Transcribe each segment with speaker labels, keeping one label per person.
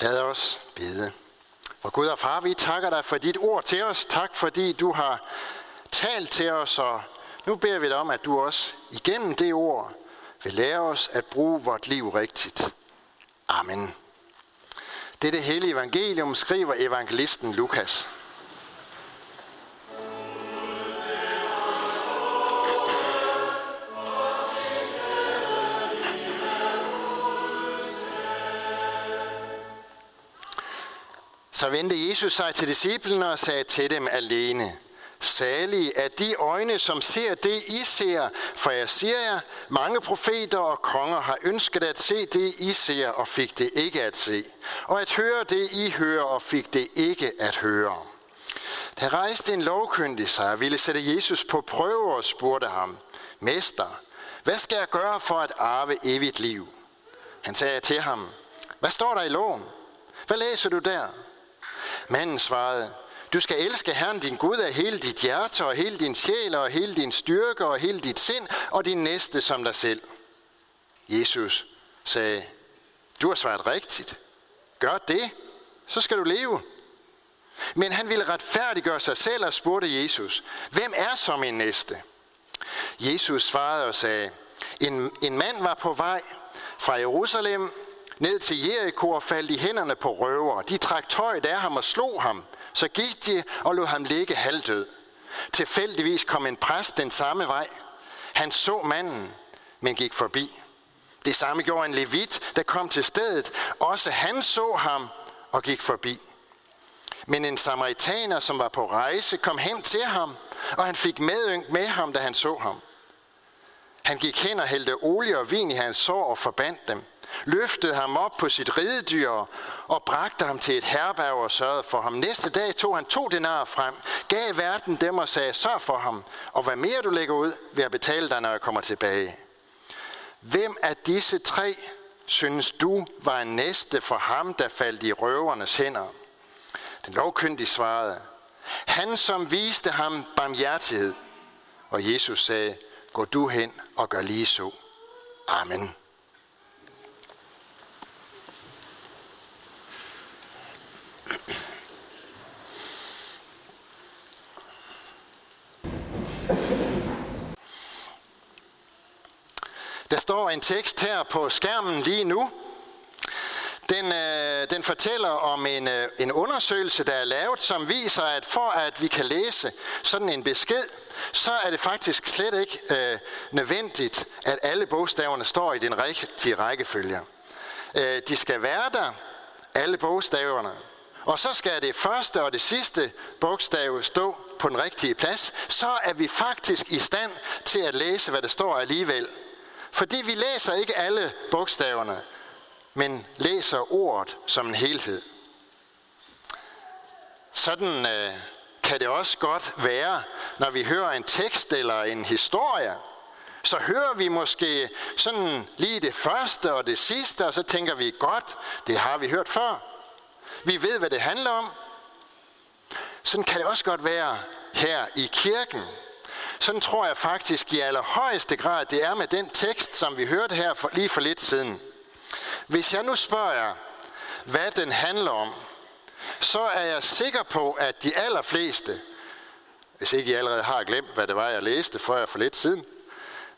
Speaker 1: Lad os bede. Og Gud og far, vi takker dig for dit ord til os. Tak fordi du har talt til os, og nu beder vi dig om, at du også igennem det ord vil lære os at bruge vort liv rigtigt. Amen. Det er det hele evangelium, skriver evangelisten Lukas. Så vendte Jesus sig til disciplene og sagde til dem alene, Salige er de øjne, som ser det, I ser, for jeg siger jer, mange profeter og konger har ønsket at se det, I ser, og fik det ikke at se, og at høre det, I hører, og fik det ikke at høre. Der rejste en lovkyndig sig og ville sætte Jesus på prøve og spurgte ham, Mester, hvad skal jeg gøre for at arve evigt liv? Han sagde til ham, hvad står der i loven? Hvad læser du der? Manden svarede, du skal elske Herren din Gud af hele dit hjerte og hele din sjæl og hele din styrke og hele dit sind og din næste som dig selv. Jesus sagde, du har svaret rigtigt. Gør det, så skal du leve. Men han ville retfærdiggøre sig selv og spurgte Jesus, hvem er så min næste? Jesus svarede og sagde, en, en mand var på vej fra Jerusalem ned til Jericho og faldt i hænderne på røver. De trak tøjet af ham og slog ham. Så gik de og lod ham ligge halvdød. Tilfældigvis kom en præst den samme vej. Han så manden, men gik forbi. Det samme gjorde en levit, der kom til stedet. Også han så ham og gik forbi. Men en samaritaner, som var på rejse, kom hen til ham, og han fik medynk med ham, da han så ham. Han gik hen og hældte olie og vin i hans sår og forbandt dem løftede ham op på sit ridedyr og bragte ham til et herberg og sørgede for ham. Næste dag tog han to denarer frem, gav verden dem og sagde, sørg for ham, og hvad mere du lægger ud, vil jeg betale dig, når jeg kommer tilbage. Hvem af disse tre synes du var en næste for ham, der faldt i røvernes hænder? Den lovkyndige svarede, han som viste ham barmhjertighed. Og Jesus sagde, gå du hen og gør lige så. Amen. Der står en tekst her på skærmen lige nu. Den, øh, den fortæller om en, øh, en undersøgelse, der er lavet, som viser, at for at vi kan læse sådan en besked, så er det faktisk slet ikke øh, nødvendigt, at alle bogstaverne står i den rigtige rækkefølge. Øh, de skal være der, alle bogstaverne. Og så skal det første og det sidste bogstav stå på den rigtige plads, så er vi faktisk i stand til at læse, hvad der står alligevel. Fordi vi læser ikke alle bogstaverne, men læser ordet som en helhed. Sådan øh, kan det også godt være, når vi hører en tekst eller en historie. Så hører vi måske sådan lige det første og det sidste, og så tænker vi, godt, det har vi hørt før. Vi ved, hvad det handler om. Sådan kan det også godt være her i kirken. Sådan tror jeg faktisk i allerhøjeste grad, det er med den tekst, som vi hørte her for, lige for lidt siden. Hvis jeg nu spørger jer, hvad den handler om, så er jeg sikker på, at de allerfleste, hvis ikke I allerede har glemt, hvad det var, jeg læste for jer for lidt siden,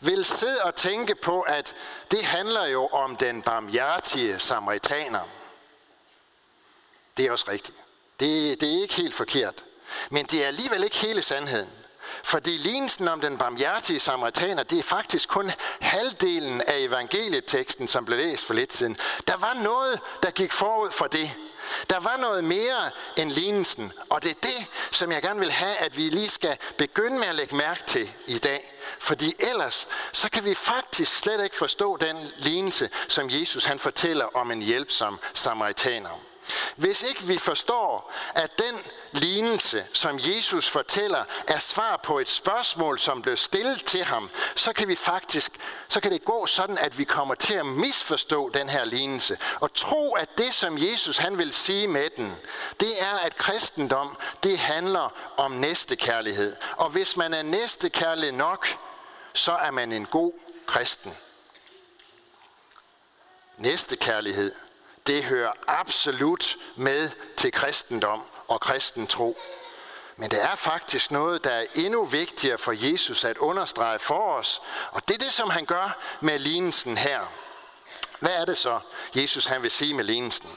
Speaker 1: vil sidde og tænke på, at det handler jo om den barmhjertige samaritaner. Det er også rigtigt. Det, det er ikke helt forkert. Men det er alligevel ikke hele sandheden. Fordi lignelsen om den barmhjertige samaritaner, det er faktisk kun halvdelen af evangelieteksten, som blev læst for lidt siden. Der var noget, der gik forud for det. Der var noget mere end lignelsen, og det er det, som jeg gerne vil have, at vi lige skal begynde med at lægge mærke til i dag. Fordi ellers, så kan vi faktisk slet ikke forstå den lignelse, som Jesus han fortæller om en hjælpsom samaritaner. Hvis ikke vi forstår, at den lignelse, som Jesus fortæller, er svar på et spørgsmål, som blev stillet til ham, så kan vi faktisk, så kan det gå sådan, at vi kommer til at misforstå den her lignelse, og tro, at det, som Jesus han vil sige med den, det er, at kristendom, det handler om næstekærlighed. Og hvis man er næstekærlig nok, så er man en god kristen. Næstekærlighed, det hører absolut med til kristendom og kristen tro. Men det er faktisk noget, der er endnu vigtigere for Jesus at understrege for os. Og det er det, som han gør med lignelsen her. Hvad er det så, Jesus han vil sige med lignelsen?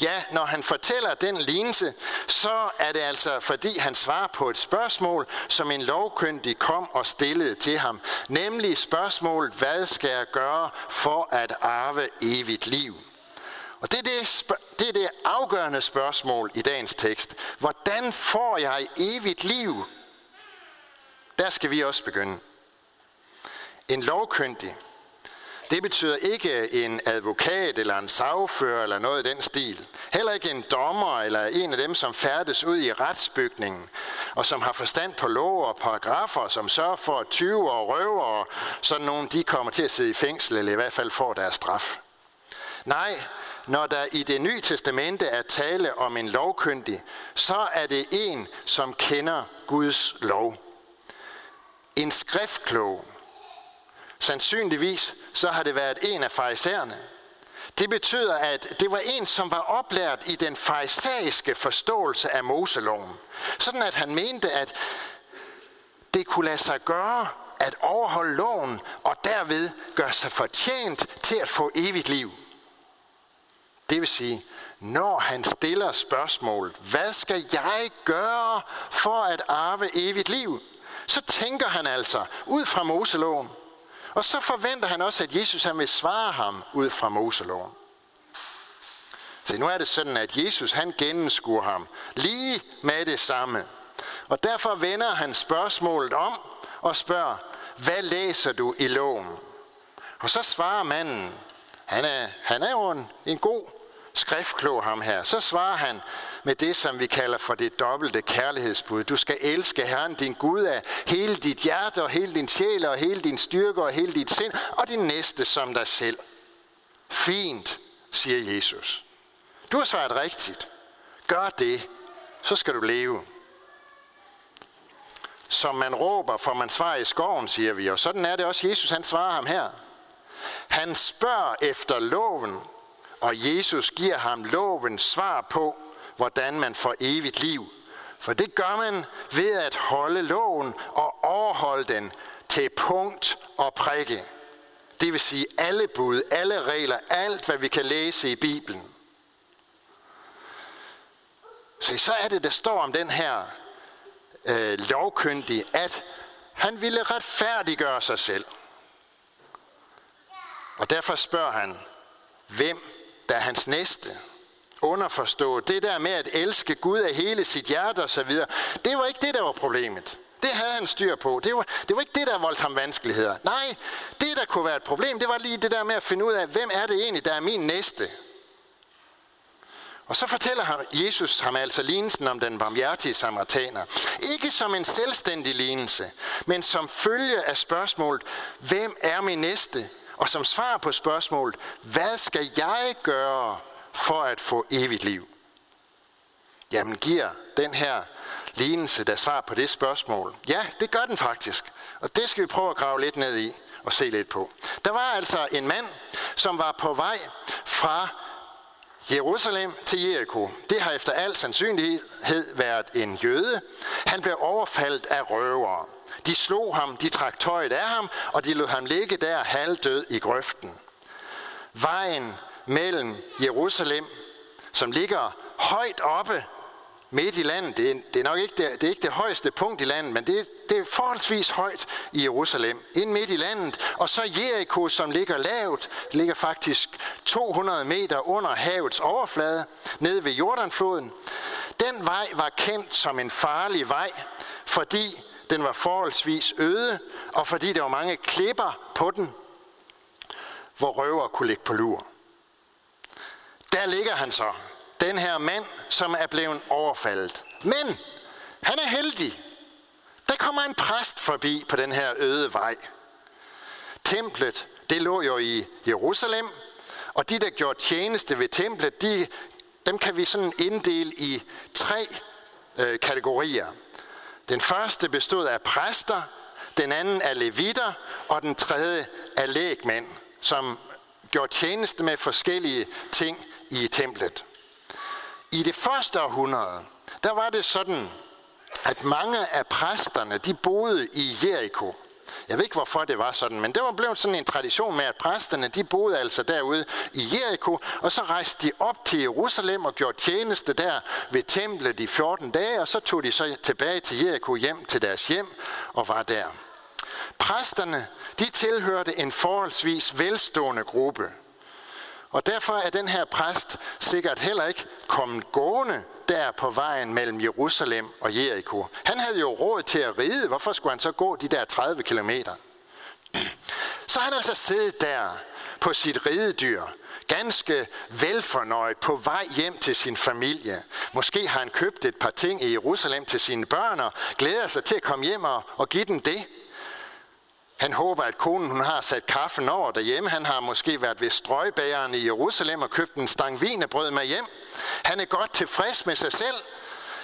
Speaker 1: Ja, når han fortæller den lignelse, så er det altså, fordi han svarer på et spørgsmål, som en lovkyndig kom og stillede til ham. Nemlig spørgsmålet, hvad skal jeg gøre for at arve evigt liv? Og det er det, det er det afgørende spørgsmål i dagens tekst. Hvordan får jeg evigt liv? Der skal vi også begynde. En lovkyndig, det betyder ikke en advokat eller en sagfører eller noget i den stil. Heller ikke en dommer eller en af dem, som færdes ud i retsbygningen og som har forstand på lov og paragrafer, som sørger for, at 20 og røver og sådan nogen, de kommer til at sidde i fængsel eller i hvert fald får deres straf. Nej, når der i det nye testamente er tale om en lovkyndig, så er det en, som kender Guds lov. En skriftklog. Sandsynligvis så har det været en af farisæerne. Det betyder, at det var en, som var oplært i den farisæiske forståelse af Moseloven. Sådan at han mente, at det kunne lade sig gøre at overholde loven og derved gøre sig fortjent til at få evigt liv. Det vil sige, når han stiller spørgsmålet, hvad skal jeg gøre for at arve evigt liv? Så tænker han altså ud fra Moseloven. Og så forventer han også, at Jesus han vil svare ham ud fra Moseloven. Så nu er det sådan, at Jesus han gennemskuer ham lige med det samme. Og derfor vender han spørgsmålet om og spørger, hvad læser du i loven? Og så svarer manden, han er, han er jo en, en god skriftklog ham her. Så svarer han med det, som vi kalder for det dobbelte kærlighedsbud. Du skal elske Herren din Gud af hele dit hjerte og hele din sjæl og hele din styrke og hele dit sind og din næste som dig selv. Fint, siger Jesus. Du har svaret rigtigt. Gør det, så skal du leve. Som man råber, får man svar i skoven, siger vi. Og sådan er det også Jesus, han svarer ham her. Han spørger efter loven, og Jesus giver ham lovens svar på, hvordan man får evigt liv. For det gør man ved at holde loven og overholde den til punkt og prikke. Det vil sige alle bud, alle regler, alt hvad vi kan læse i Bibelen. Så så er det, der står om den her øh, lovkyndige, at han ville retfærdiggøre sig selv. Og derfor spørger han, hvem der er hans næste? Underforstået. Det der med at elske Gud af hele sit hjerte osv., det var ikke det, der var problemet. Det havde han styr på. Det var, det var ikke det, der voldte ham vanskeligheder. Nej, det der kunne være et problem, det var lige det der med at finde ud af, hvem er det egentlig, der er min næste? Og så fortæller Jesus ham altså lignelsen om den barmhjertige samaritaner. Ikke som en selvstændig lignelse, men som følge af spørgsmålet, hvem er min næste? Og som svar på spørgsmålet, hvad skal jeg gøre for at få evigt liv? Jamen giver den her lignelse, der svar på det spørgsmål? Ja, det gør den faktisk. Og det skal vi prøve at grave lidt ned i og se lidt på. Der var altså en mand, som var på vej fra Jerusalem til Jericho. Det har efter al sandsynlighed været en jøde. Han blev overfaldt af røvere. De slog ham, de trak tøjet af ham, og de lod ham ligge der halvdød i grøften. Vejen mellem Jerusalem, som ligger højt oppe midt i landet, det er, det er nok ikke det, det, er ikke det højeste punkt i landet, men det, det er forholdsvis højt i Jerusalem, ind midt i landet. Og så Jericho, som ligger lavt, ligger faktisk 200 meter under havets overflade, nede ved Jordanfloden. Den vej var kendt som en farlig vej, fordi den var forholdsvis øde, og fordi der var mange klipper på den, hvor røver kunne ligge på lur. Der ligger han så, den her mand, som er blevet overfaldet. Men han er heldig. Der kommer en præst forbi på den her øde vej. Templet, det lå jo i Jerusalem, og de, der gjorde tjeneste ved templet, de, dem kan vi sådan inddele i tre øh, kategorier. Den første bestod af præster, den anden af levitter, og den tredje af lægmænd, som gjorde tjeneste med forskellige ting i templet. I det første århundrede, der var det sådan, at mange af præsterne, de boede i Jericho. Jeg ved ikke, hvorfor det var sådan, men det var blevet sådan en tradition med, at præsterne, de boede altså derude i Jericho, og så rejste de op til Jerusalem og gjorde tjeneste der ved templet i 14 dage, og så tog de så tilbage til Jericho hjem til deres hjem og var der. Præsterne, de tilhørte en forholdsvis velstående gruppe. Og derfor er den her præst sikkert heller ikke kommet gående der på vejen mellem Jerusalem og Jericho. Han havde jo råd til at ride. Hvorfor skulle han så gå de der 30 kilometer? Så han altså siddet der på sit ridedyr, ganske velfornøjet på vej hjem til sin familie. Måske har han købt et par ting i Jerusalem til sine børn og glæder sig til at komme hjem og, og give dem det. Han håber, at konen hun har sat kaffen over derhjemme. Han har måske været ved strøgbageren i Jerusalem og købt en stang vinebrød med hjem. Han er godt tilfreds med sig selv.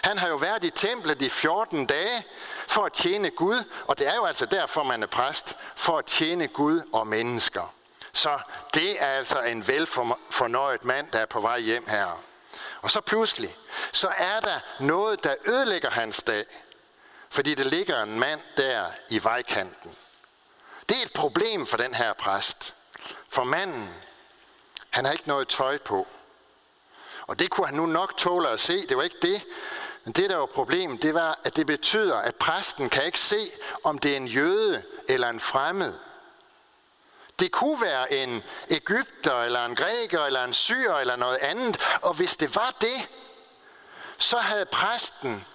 Speaker 1: Han har jo været i templet i 14 dage for at tjene Gud, og det er jo altså derfor, man er præst, for at tjene Gud og mennesker. Så det er altså en velfornøjet mand, der er på vej hjem her. Og så pludselig, så er der noget, der ødelægger hans dag. Fordi der ligger en mand der i vejkanten. Det er et problem for den her præst. For manden, han har ikke noget tøj på. Og det kunne han nu nok tåle at se. Det var ikke det. Men det, der var problemet, det var, at det betyder, at præsten kan ikke se, om det er en jøde eller en fremmed. Det kunne være en Ægypter, eller en græker, eller en syr, eller noget andet. Og hvis det var det, så havde præsten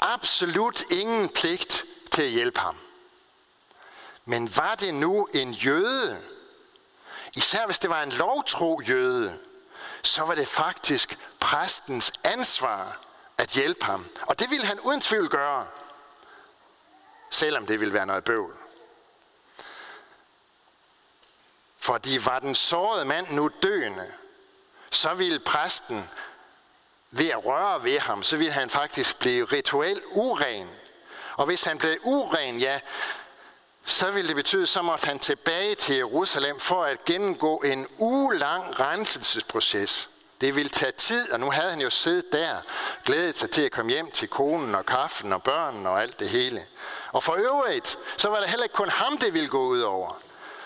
Speaker 1: absolut ingen pligt til at hjælpe ham. Men var det nu en jøde, især hvis det var en lovtro jøde, så var det faktisk præstens ansvar at hjælpe ham. Og det ville han uden tvivl gøre, selvom det ville være noget bøvl. Fordi var den sårede mand nu døende, så ville præsten ved at røre ved ham, så ville han faktisk blive rituelt uren. Og hvis han blev uren, ja, så ville det betyde, så måtte han tilbage til Jerusalem for at gennemgå en ugelang renselsesproces. Det ville tage tid, og nu havde han jo siddet der, glædet sig til at komme hjem til konen og kaffen og børnene og alt det hele. Og for øvrigt, så var det heller ikke kun ham, det ville gå ud over.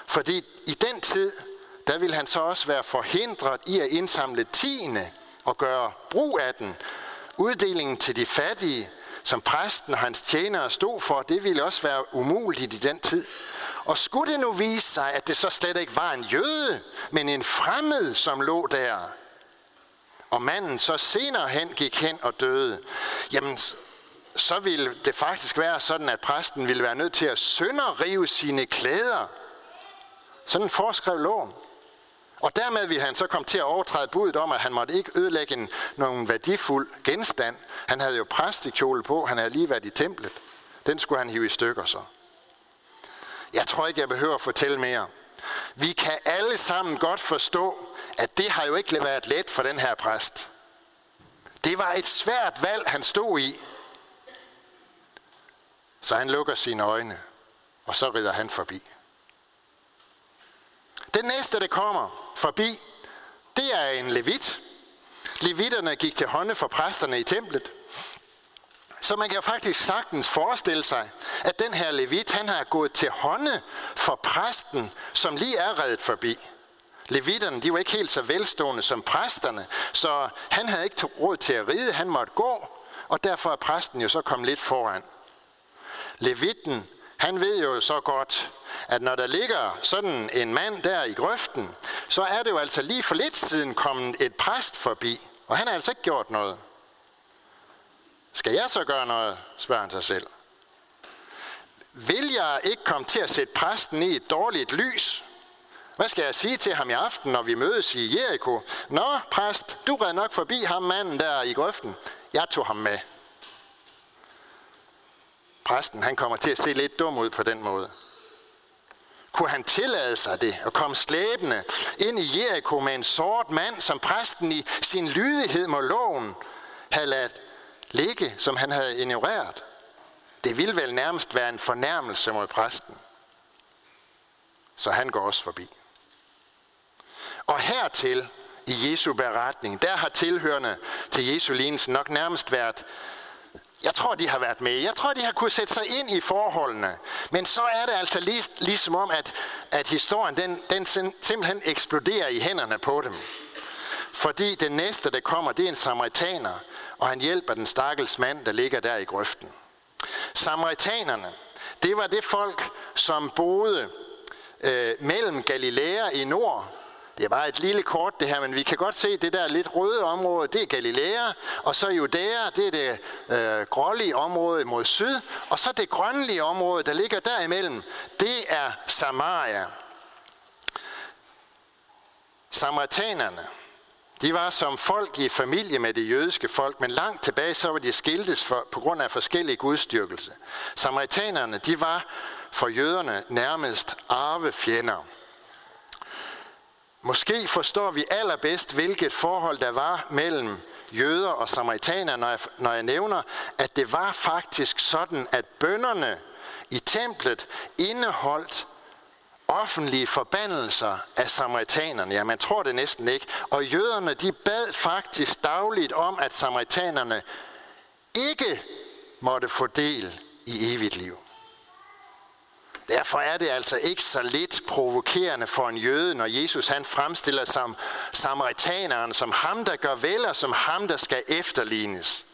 Speaker 1: Fordi i den tid, der ville han så også være forhindret i at indsamle tiende og gøre brug af den. Uddelingen til de fattige, som præsten og hans tjenere stod for, det ville også være umuligt i den tid. Og skulle det nu vise sig, at det så slet ikke var en jøde, men en fremmed, som lå der, og manden så senere hen gik hen og døde, jamen så ville det faktisk være sådan, at præsten ville være nødt til at sønderrive sine klæder. Sådan foreskrev loven. Og dermed ville han så komme til at overtræde budet om, at han måtte ikke ødelægge en, nogen værdifuld genstand. Han havde jo præstekjole på, han havde lige været i templet. Den skulle han hive i stykker så. Jeg tror ikke, jeg behøver at fortælle mere. Vi kan alle sammen godt forstå, at det har jo ikke været let for den her præst. Det var et svært valg, han stod i. Så han lukker sine øjne, og så rider han forbi. Den næste, der kommer forbi, det er en levit. Levitterne gik til hånde for præsterne i templet. Så man kan faktisk sagtens forestille sig, at den her levit, han har gået til hånde for præsten, som lige er reddet forbi. Levitterne, de var ikke helt så velstående som præsterne, så han havde ikke råd til at ride, han måtte gå, og derfor er præsten jo så kommet lidt foran. Levitten, han ved jo så godt, at når der ligger sådan en mand der i grøften, så er det jo altså lige for lidt siden kommet et præst forbi, og han har altså ikke gjort noget. Skal jeg så gøre noget, spørger han sig selv. Vil jeg ikke komme til at sætte præsten i et dårligt lys? Hvad skal jeg sige til ham i aften, når vi mødes i Jericho? Nå, præst, du red nok forbi ham manden der i grøften. Jeg tog ham med. Præsten, han kommer til at se lidt dum ud på den måde. Kunne han tillade sig det at komme slæbende ind i Jericho med en sort mand, som præsten i sin lydighed mod loven havde ladt ligge, som han havde ignoreret? Det ville vel nærmest være en fornærmelse mod præsten. Så han går også forbi. Og hertil i Jesu beretning. Der har tilhørende til Jesu lignelse nok nærmest været jeg tror, de har været med. Jeg tror, de har kunnet sætte sig ind i forholdene. Men så er det altså lig, ligesom om, at, at historien den, den simpelthen eksploderer i hænderne på dem. Fordi den næste, der kommer, det er en samaritaner, og han hjælper den stakkels mand, der ligger der i grøften. Samaritanerne, det var det folk, som boede øh, mellem Galilea i nord det er bare et lille kort det her, men vi kan godt se det der lidt røde område, det er Galilea, og så Judæa, det er det øh, grålige område mod syd, og så det grønlige område, der ligger derimellem, det er Samaria. Samaritanerne, de var som folk i familie med det jødiske folk, men langt tilbage så var de skiltes for, på grund af forskellige gudstyrkelse. Samaritanerne, de var for jøderne nærmest arvefjender. Måske forstår vi allerbedst, hvilket forhold der var mellem jøder og samaritaner, når jeg, når jeg nævner, at det var faktisk sådan, at bønderne i templet indeholdt offentlige forbandelser af samaritanerne. Ja, man tror det næsten ikke. Og jøderne, de bad faktisk dagligt om, at samaritanerne ikke måtte få del i evigt liv. Derfor er det altså ikke så lidt provokerende for en jøde, når Jesus han fremstiller som samaritaneren, som ham, der gør vel, og som ham, der skal efterlignes.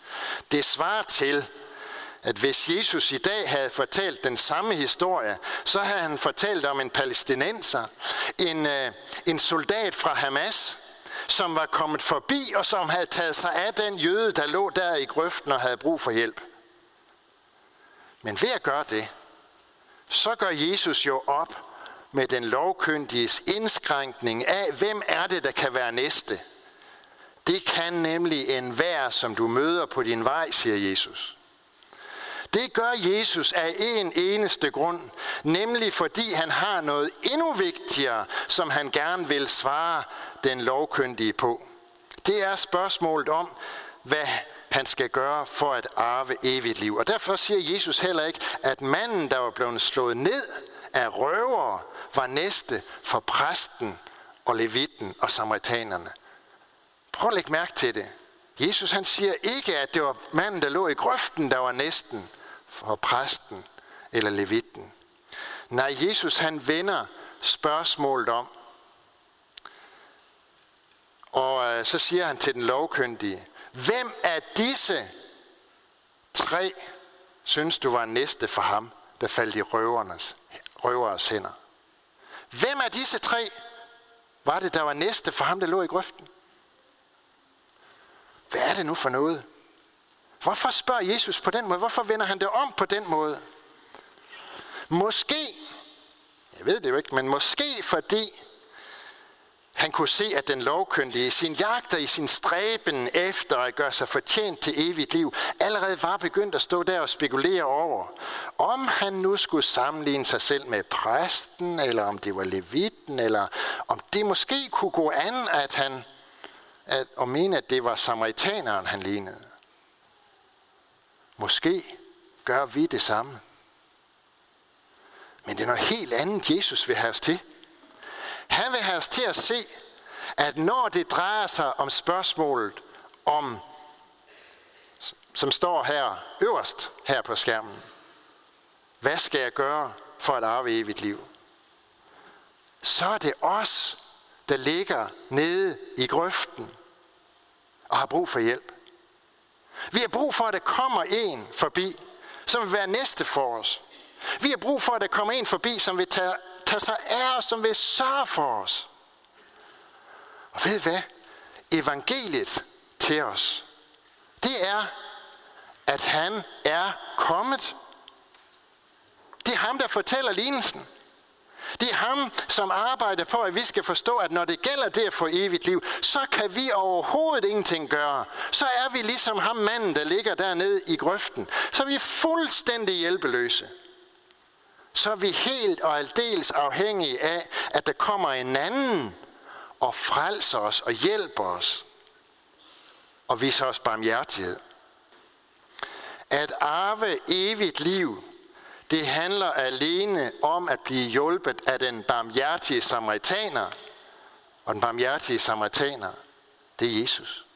Speaker 1: Det svarer til, at hvis Jesus i dag havde fortalt den samme historie, så havde han fortalt om en palæstinenser, en, øh, en soldat fra Hamas, som var kommet forbi, og som havde taget sig af den jøde, der lå der i grøften og havde brug for hjælp. Men ved at gøre det, så gør Jesus jo op med den lovkyndiges indskrænkning af, hvem er det, der kan være næste. Det kan nemlig enhver, som du møder på din vej, siger Jesus. Det gør Jesus af en eneste grund, nemlig fordi han har noget endnu vigtigere, som han gerne vil svare den lovkyndige på. Det er spørgsmålet om, hvad han skal gøre for at arve evigt liv. Og derfor siger Jesus heller ikke, at manden, der var blevet slået ned af røvere, var næste for præsten og levitten og samaritanerne. Prøv at lægge mærke til det. Jesus han siger ikke, at det var manden, der lå i grøften, der var næsten for præsten eller levitten. Nej, Jesus han vender spørgsmålet om. Og øh, så siger han til den lovkyndige, Hvem af disse tre synes du var næste for ham, der faldt i røvernes, røveres hænder? Hvem af disse tre var det, der var næste for ham, der lå i grøften? Hvad er det nu for noget? Hvorfor spørger Jesus på den måde? Hvorfor vender han det om på den måde? Måske, jeg ved det jo ikke, men måske fordi han kunne se, at den lovkyndige i sin jagt og i sin stræben efter at gøre sig fortjent til evigt liv, allerede var begyndt at stå der og spekulere over, om han nu skulle sammenligne sig selv med præsten, eller om det var levitten, eller om det måske kunne gå an, at han at, og mene, at det var samaritaneren, han lignede. Måske gør vi det samme. Men det er noget helt andet, Jesus vil have os til. Han vil have os til at se, at når det drejer sig om spørgsmålet om, som står her øverst her på skærmen, hvad skal jeg gøre for at arve evigt liv? Så er det os, der ligger nede i grøften og har brug for hjælp. Vi har brug for, at der kommer en forbi, som vil være næste for os. Vi har brug for, at der kommer en forbi, som vil tage tage sig af os, som vil sørge for os. Og ved hvad? Evangeliet til os, det er, at han er kommet. Det er ham, der fortæller lignelsen. Det er ham, som arbejder på, at vi skal forstå, at når det gælder det at få evigt liv, så kan vi overhovedet ingenting gøre. Så er vi ligesom ham manden, der ligger dernede i grøften. Så er vi fuldstændig hjælpeløse så er vi helt og aldeles afhængige af, at der kommer en anden og frelser os og hjælper os og viser os barmhjertighed. At arve evigt liv, det handler alene om at blive hjulpet af den barmhjertige samaritaner og den barmhjertige samaritaner, det er Jesus.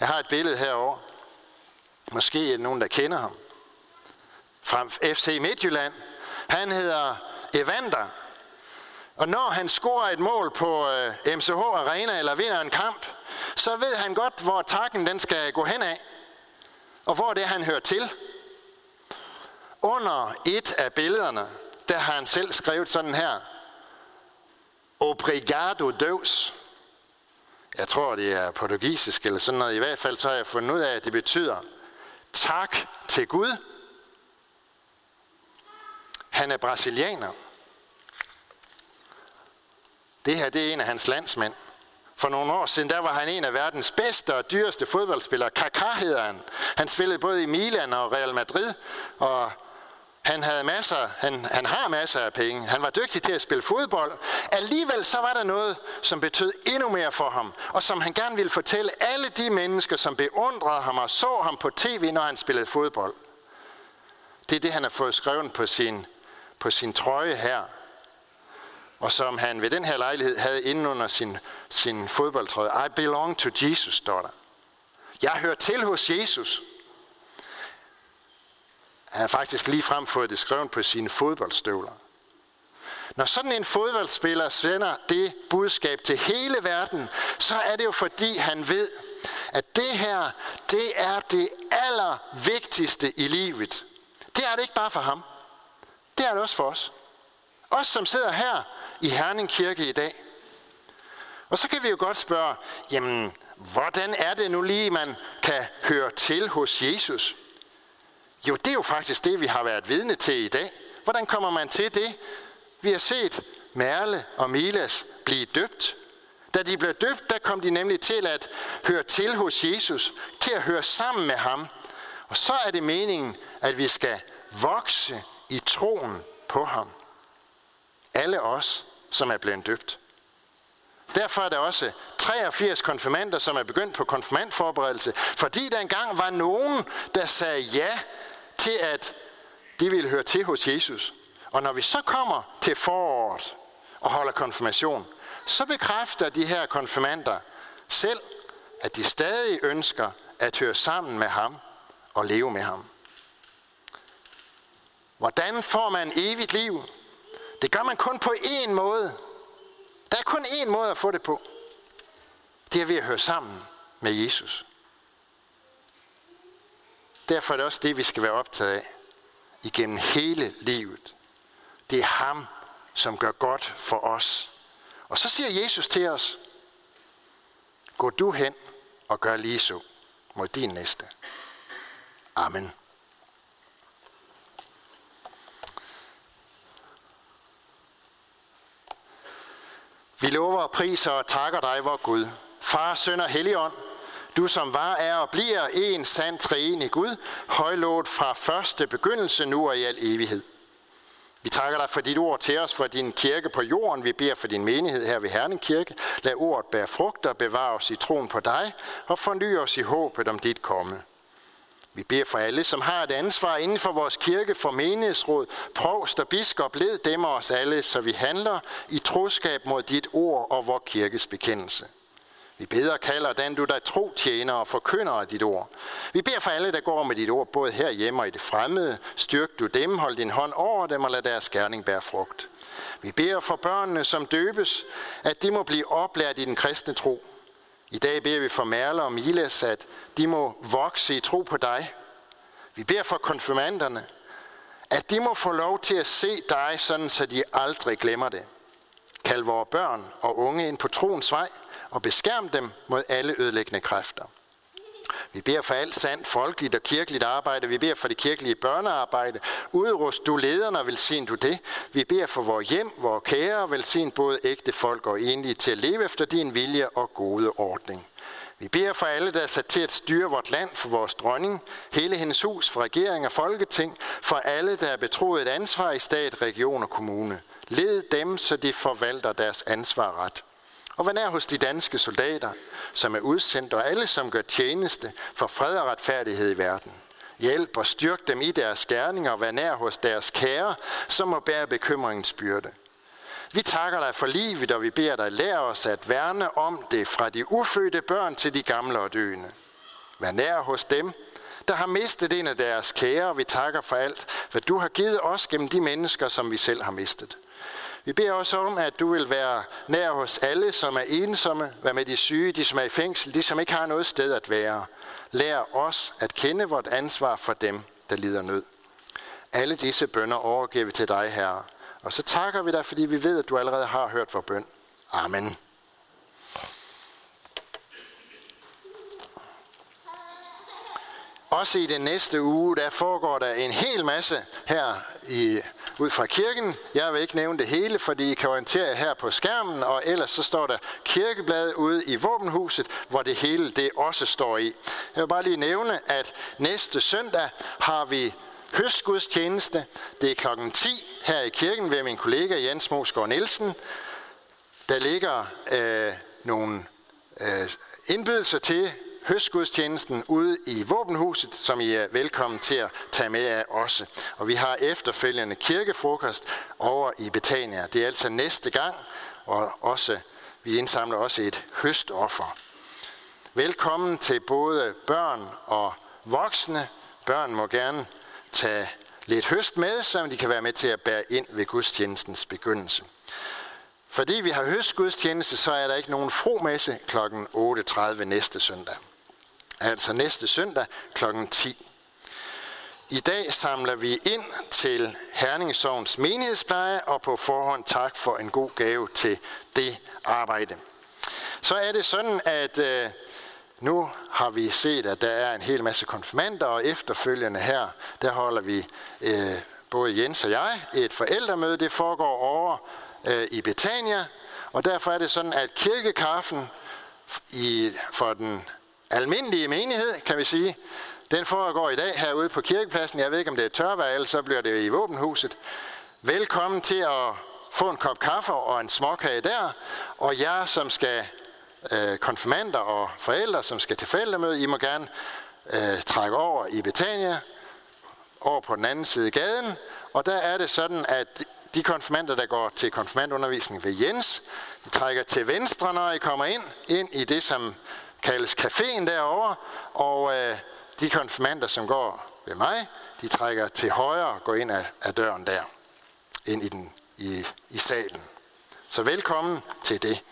Speaker 1: Jeg har et billede herover. Måske er det nogen, der kender ham. Fra FC Midtjylland. Han hedder Evander. Og når han scorer et mål på øh, MCH Arena eller vinder en kamp, så ved han godt, hvor takken den skal gå hen af. Og hvor det er, han hører til. Under et af billederne, der har han selv skrevet sådan her. Obrigado Deus. Jeg tror, det er portugisisk eller sådan noget. I hvert fald så har jeg fundet ud af, at det betyder tak til Gud. Han er brasilianer. Det her det er en af hans landsmænd. For nogle år siden, der var han en af verdens bedste og dyreste fodboldspillere. Kaká hedder han. Han spillede både i Milan og Real Madrid, og han havde masser, han, han har masser af penge. Han var dygtig til at spille fodbold. Alligevel så var der noget, som betød endnu mere for ham, og som han gerne ville fortælle alle de mennesker, som beundrede ham og så ham på tv, når han spillede fodbold. Det er det, han har fået skrevet på sin, på sin trøje her. Og som han ved den her lejlighed havde inde under sin, sin fodboldtrøje. I belong to Jesus, står der. Jeg hører til hos Jesus. Han har faktisk lige frem fået det skrevet på sine fodboldstøvler. Når sådan en fodboldspiller sender det budskab til hele verden, så er det jo fordi han ved, at det her, det er det allervigtigste i livet. Det er det ikke bare for ham. Det er det også for os. Os, som sidder her i Herning Kirke i dag. Og så kan vi jo godt spørge, jamen, hvordan er det nu lige, man kan høre til hos Jesus? Jo, det er jo faktisk det, vi har været vidne til i dag. Hvordan kommer man til det? Vi har set Merle og Milas blive døbt. Da de blev døbt, der kom de nemlig til at høre til hos Jesus, til at høre sammen med ham. Og så er det meningen, at vi skal vokse i troen på ham. Alle os, som er blevet døbt. Derfor er der også 83 konfirmander, som er begyndt på konfirmandforberedelse, fordi der engang var nogen, der sagde ja til, at de ville høre til hos Jesus. Og når vi så kommer til foråret og holder konfirmation, så bekræfter de her konfirmander selv, at de stadig ønsker at høre sammen med ham og leve med ham. Hvordan får man evigt liv? Det gør man kun på én måde. Der er kun én måde at få det på. Det er ved at høre sammen med Jesus. Derfor er det også det, vi skal være optaget af igennem hele livet. Det er ham, som gør godt for os. Og så siger Jesus til os, gå du hen og gør lige så mod din næste. Amen. Vi lover og priser og takker dig, vor Gud, Far, Søn og Helligånd, du som var, er og bliver en sand treenig Gud, højlået fra første begyndelse nu og i al evighed. Vi takker dig for dit ord til os, for din kirke på jorden. Vi beder for din menighed her ved Herning Kirke. Lad ordet bære frugt og bevare os i troen på dig, og forny os i håbet om dit komme. Vi beder for alle, som har et ansvar inden for vores kirke, for menighedsråd, provst og biskop, led dem os alle, så vi handler i troskab mod dit ord og vor kirkes bekendelse. Vi beder og kalder den, du der tro tjener og forkynder af dit ord. Vi beder for alle, der går med dit ord, både her hjemme og i det fremmede. Styrk du dem, hold din hånd over dem og lad deres gerning bære frugt. Vi beder for børnene, som døbes, at de må blive oplært i den kristne tro. I dag beder vi for Merle og Miles, at de må vokse i tro på dig. Vi beder for konfirmanderne, at de må få lov til at se dig, sådan så de aldrig glemmer det. Kald vores børn og unge ind på troens vej – og beskærm dem mod alle ødelæggende kræfter. Vi beder for alt sandt, folkeligt og kirkeligt arbejde. Vi beder for det kirkelige børnearbejde. Udrust du lederne og velsign du det. Vi beder for vores hjem, vores kære og velsign både ægte folk og enlige til at leve efter din vilje og gode ordning. Vi beder for alle, der er sat til at styre vort land, for vores dronning, hele hendes hus, for regering og folketing, for alle, der er betroet et ansvar i stat, region og kommune. Led dem, så de forvalter deres ansvar ret. Og vær nær hos de danske soldater, som er udsendt, og alle, som gør tjeneste for fred og retfærdighed i verden. Hjælp og styrk dem i deres gerninger, og vær nær hos deres kære, som må bære bekymringens byrde. Vi takker dig for livet, og vi beder dig lære os at værne om det fra de ufødte børn til de gamle og døende. Vær nær hos dem, der har mistet en af deres kære, og vi takker for alt, hvad du har givet os gennem de mennesker, som vi selv har mistet. Vi beder også om, at du vil være nær hos alle, som er ensomme, være med de syge, de som er i fængsel, de som ikke har noget sted at være. Lær os at kende vort ansvar for dem, der lider nød. Alle disse bønder overgiver vi til dig, Herre. Og så takker vi dig, fordi vi ved, at du allerede har hørt vores bøn. Amen. Også i den næste uge, der foregår der en hel masse her i, ud fra kirken. Jeg vil ikke nævne det hele, fordi I kan orientere her på skærmen, og ellers så står der kirkebladet ude i våbenhuset, hvor det hele det også står i. Jeg vil bare lige nævne, at næste søndag har vi høstgudstjeneste. Det er klokken 10 her i kirken ved min kollega Jens Mosgaard Nielsen. Der ligger øh, nogle øh, indbydelser til høstgudstjenesten ude i våbenhuset, som I er velkommen til at tage med af også. Og vi har efterfølgende kirkefrokost over i Betania. Det er altså næste gang, og også, vi indsamler også et høstoffer. Velkommen til både børn og voksne. Børn må gerne tage lidt høst med, så de kan være med til at bære ind ved gudstjenestens begyndelse. Fordi vi har høstgudstjeneste, så er der ikke nogen fromesse kl. 8.30 næste søndag. Altså næste søndag kl. 10. I dag samler vi ind til Herningsovns menighedspleje, og på forhånd tak for en god gave til det arbejde. Så er det sådan, at øh, nu har vi set, at der er en hel masse konfirmander, og efterfølgende her, der holder vi, øh, både Jens og jeg, et forældremøde. Det foregår over øh, i Betania, og derfor er det sådan, at kirkekaffen i, for den almindelige menighed, kan vi sige, den foregår i dag herude på kirkepladsen. Jeg ved ikke, om det er tørvejr, eller så bliver det i våbenhuset. Velkommen til at få en kop kaffe og en småkage der, og jer, som skal øh, konfirmander og forældre, som skal til forældremøde, I må gerne øh, trække over i Betania, over på den anden side af gaden, og der er det sådan, at de konfirmander, der går til konfirmandundervisning ved Jens, de trækker til venstre, når I kommer ind, ind i det, som kaldes caféen derovre, og øh, de konfirmander, som går ved mig, de trækker til højre og går ind af, af døren der, ind i, den, i, i salen. Så velkommen til det.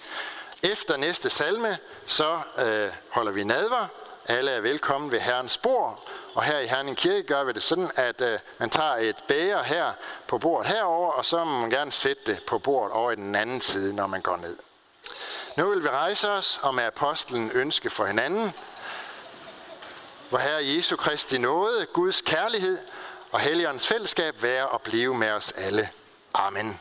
Speaker 1: Efter næste salme, så øh, holder vi nadver. Alle er velkommen ved Herrens bord. Og her i Herning Kirke gør vi det sådan, at øh, man tager et bæger her på bordet herover, og så må man gerne sætte det på bordet over i den anden side, når man går ned. Nu vil vi rejse os og med apostlen ønske for hinanden, hvor Herre Jesu Kristi nåde, Guds kærlighed og Helligåndens fællesskab være og blive med os alle. Amen.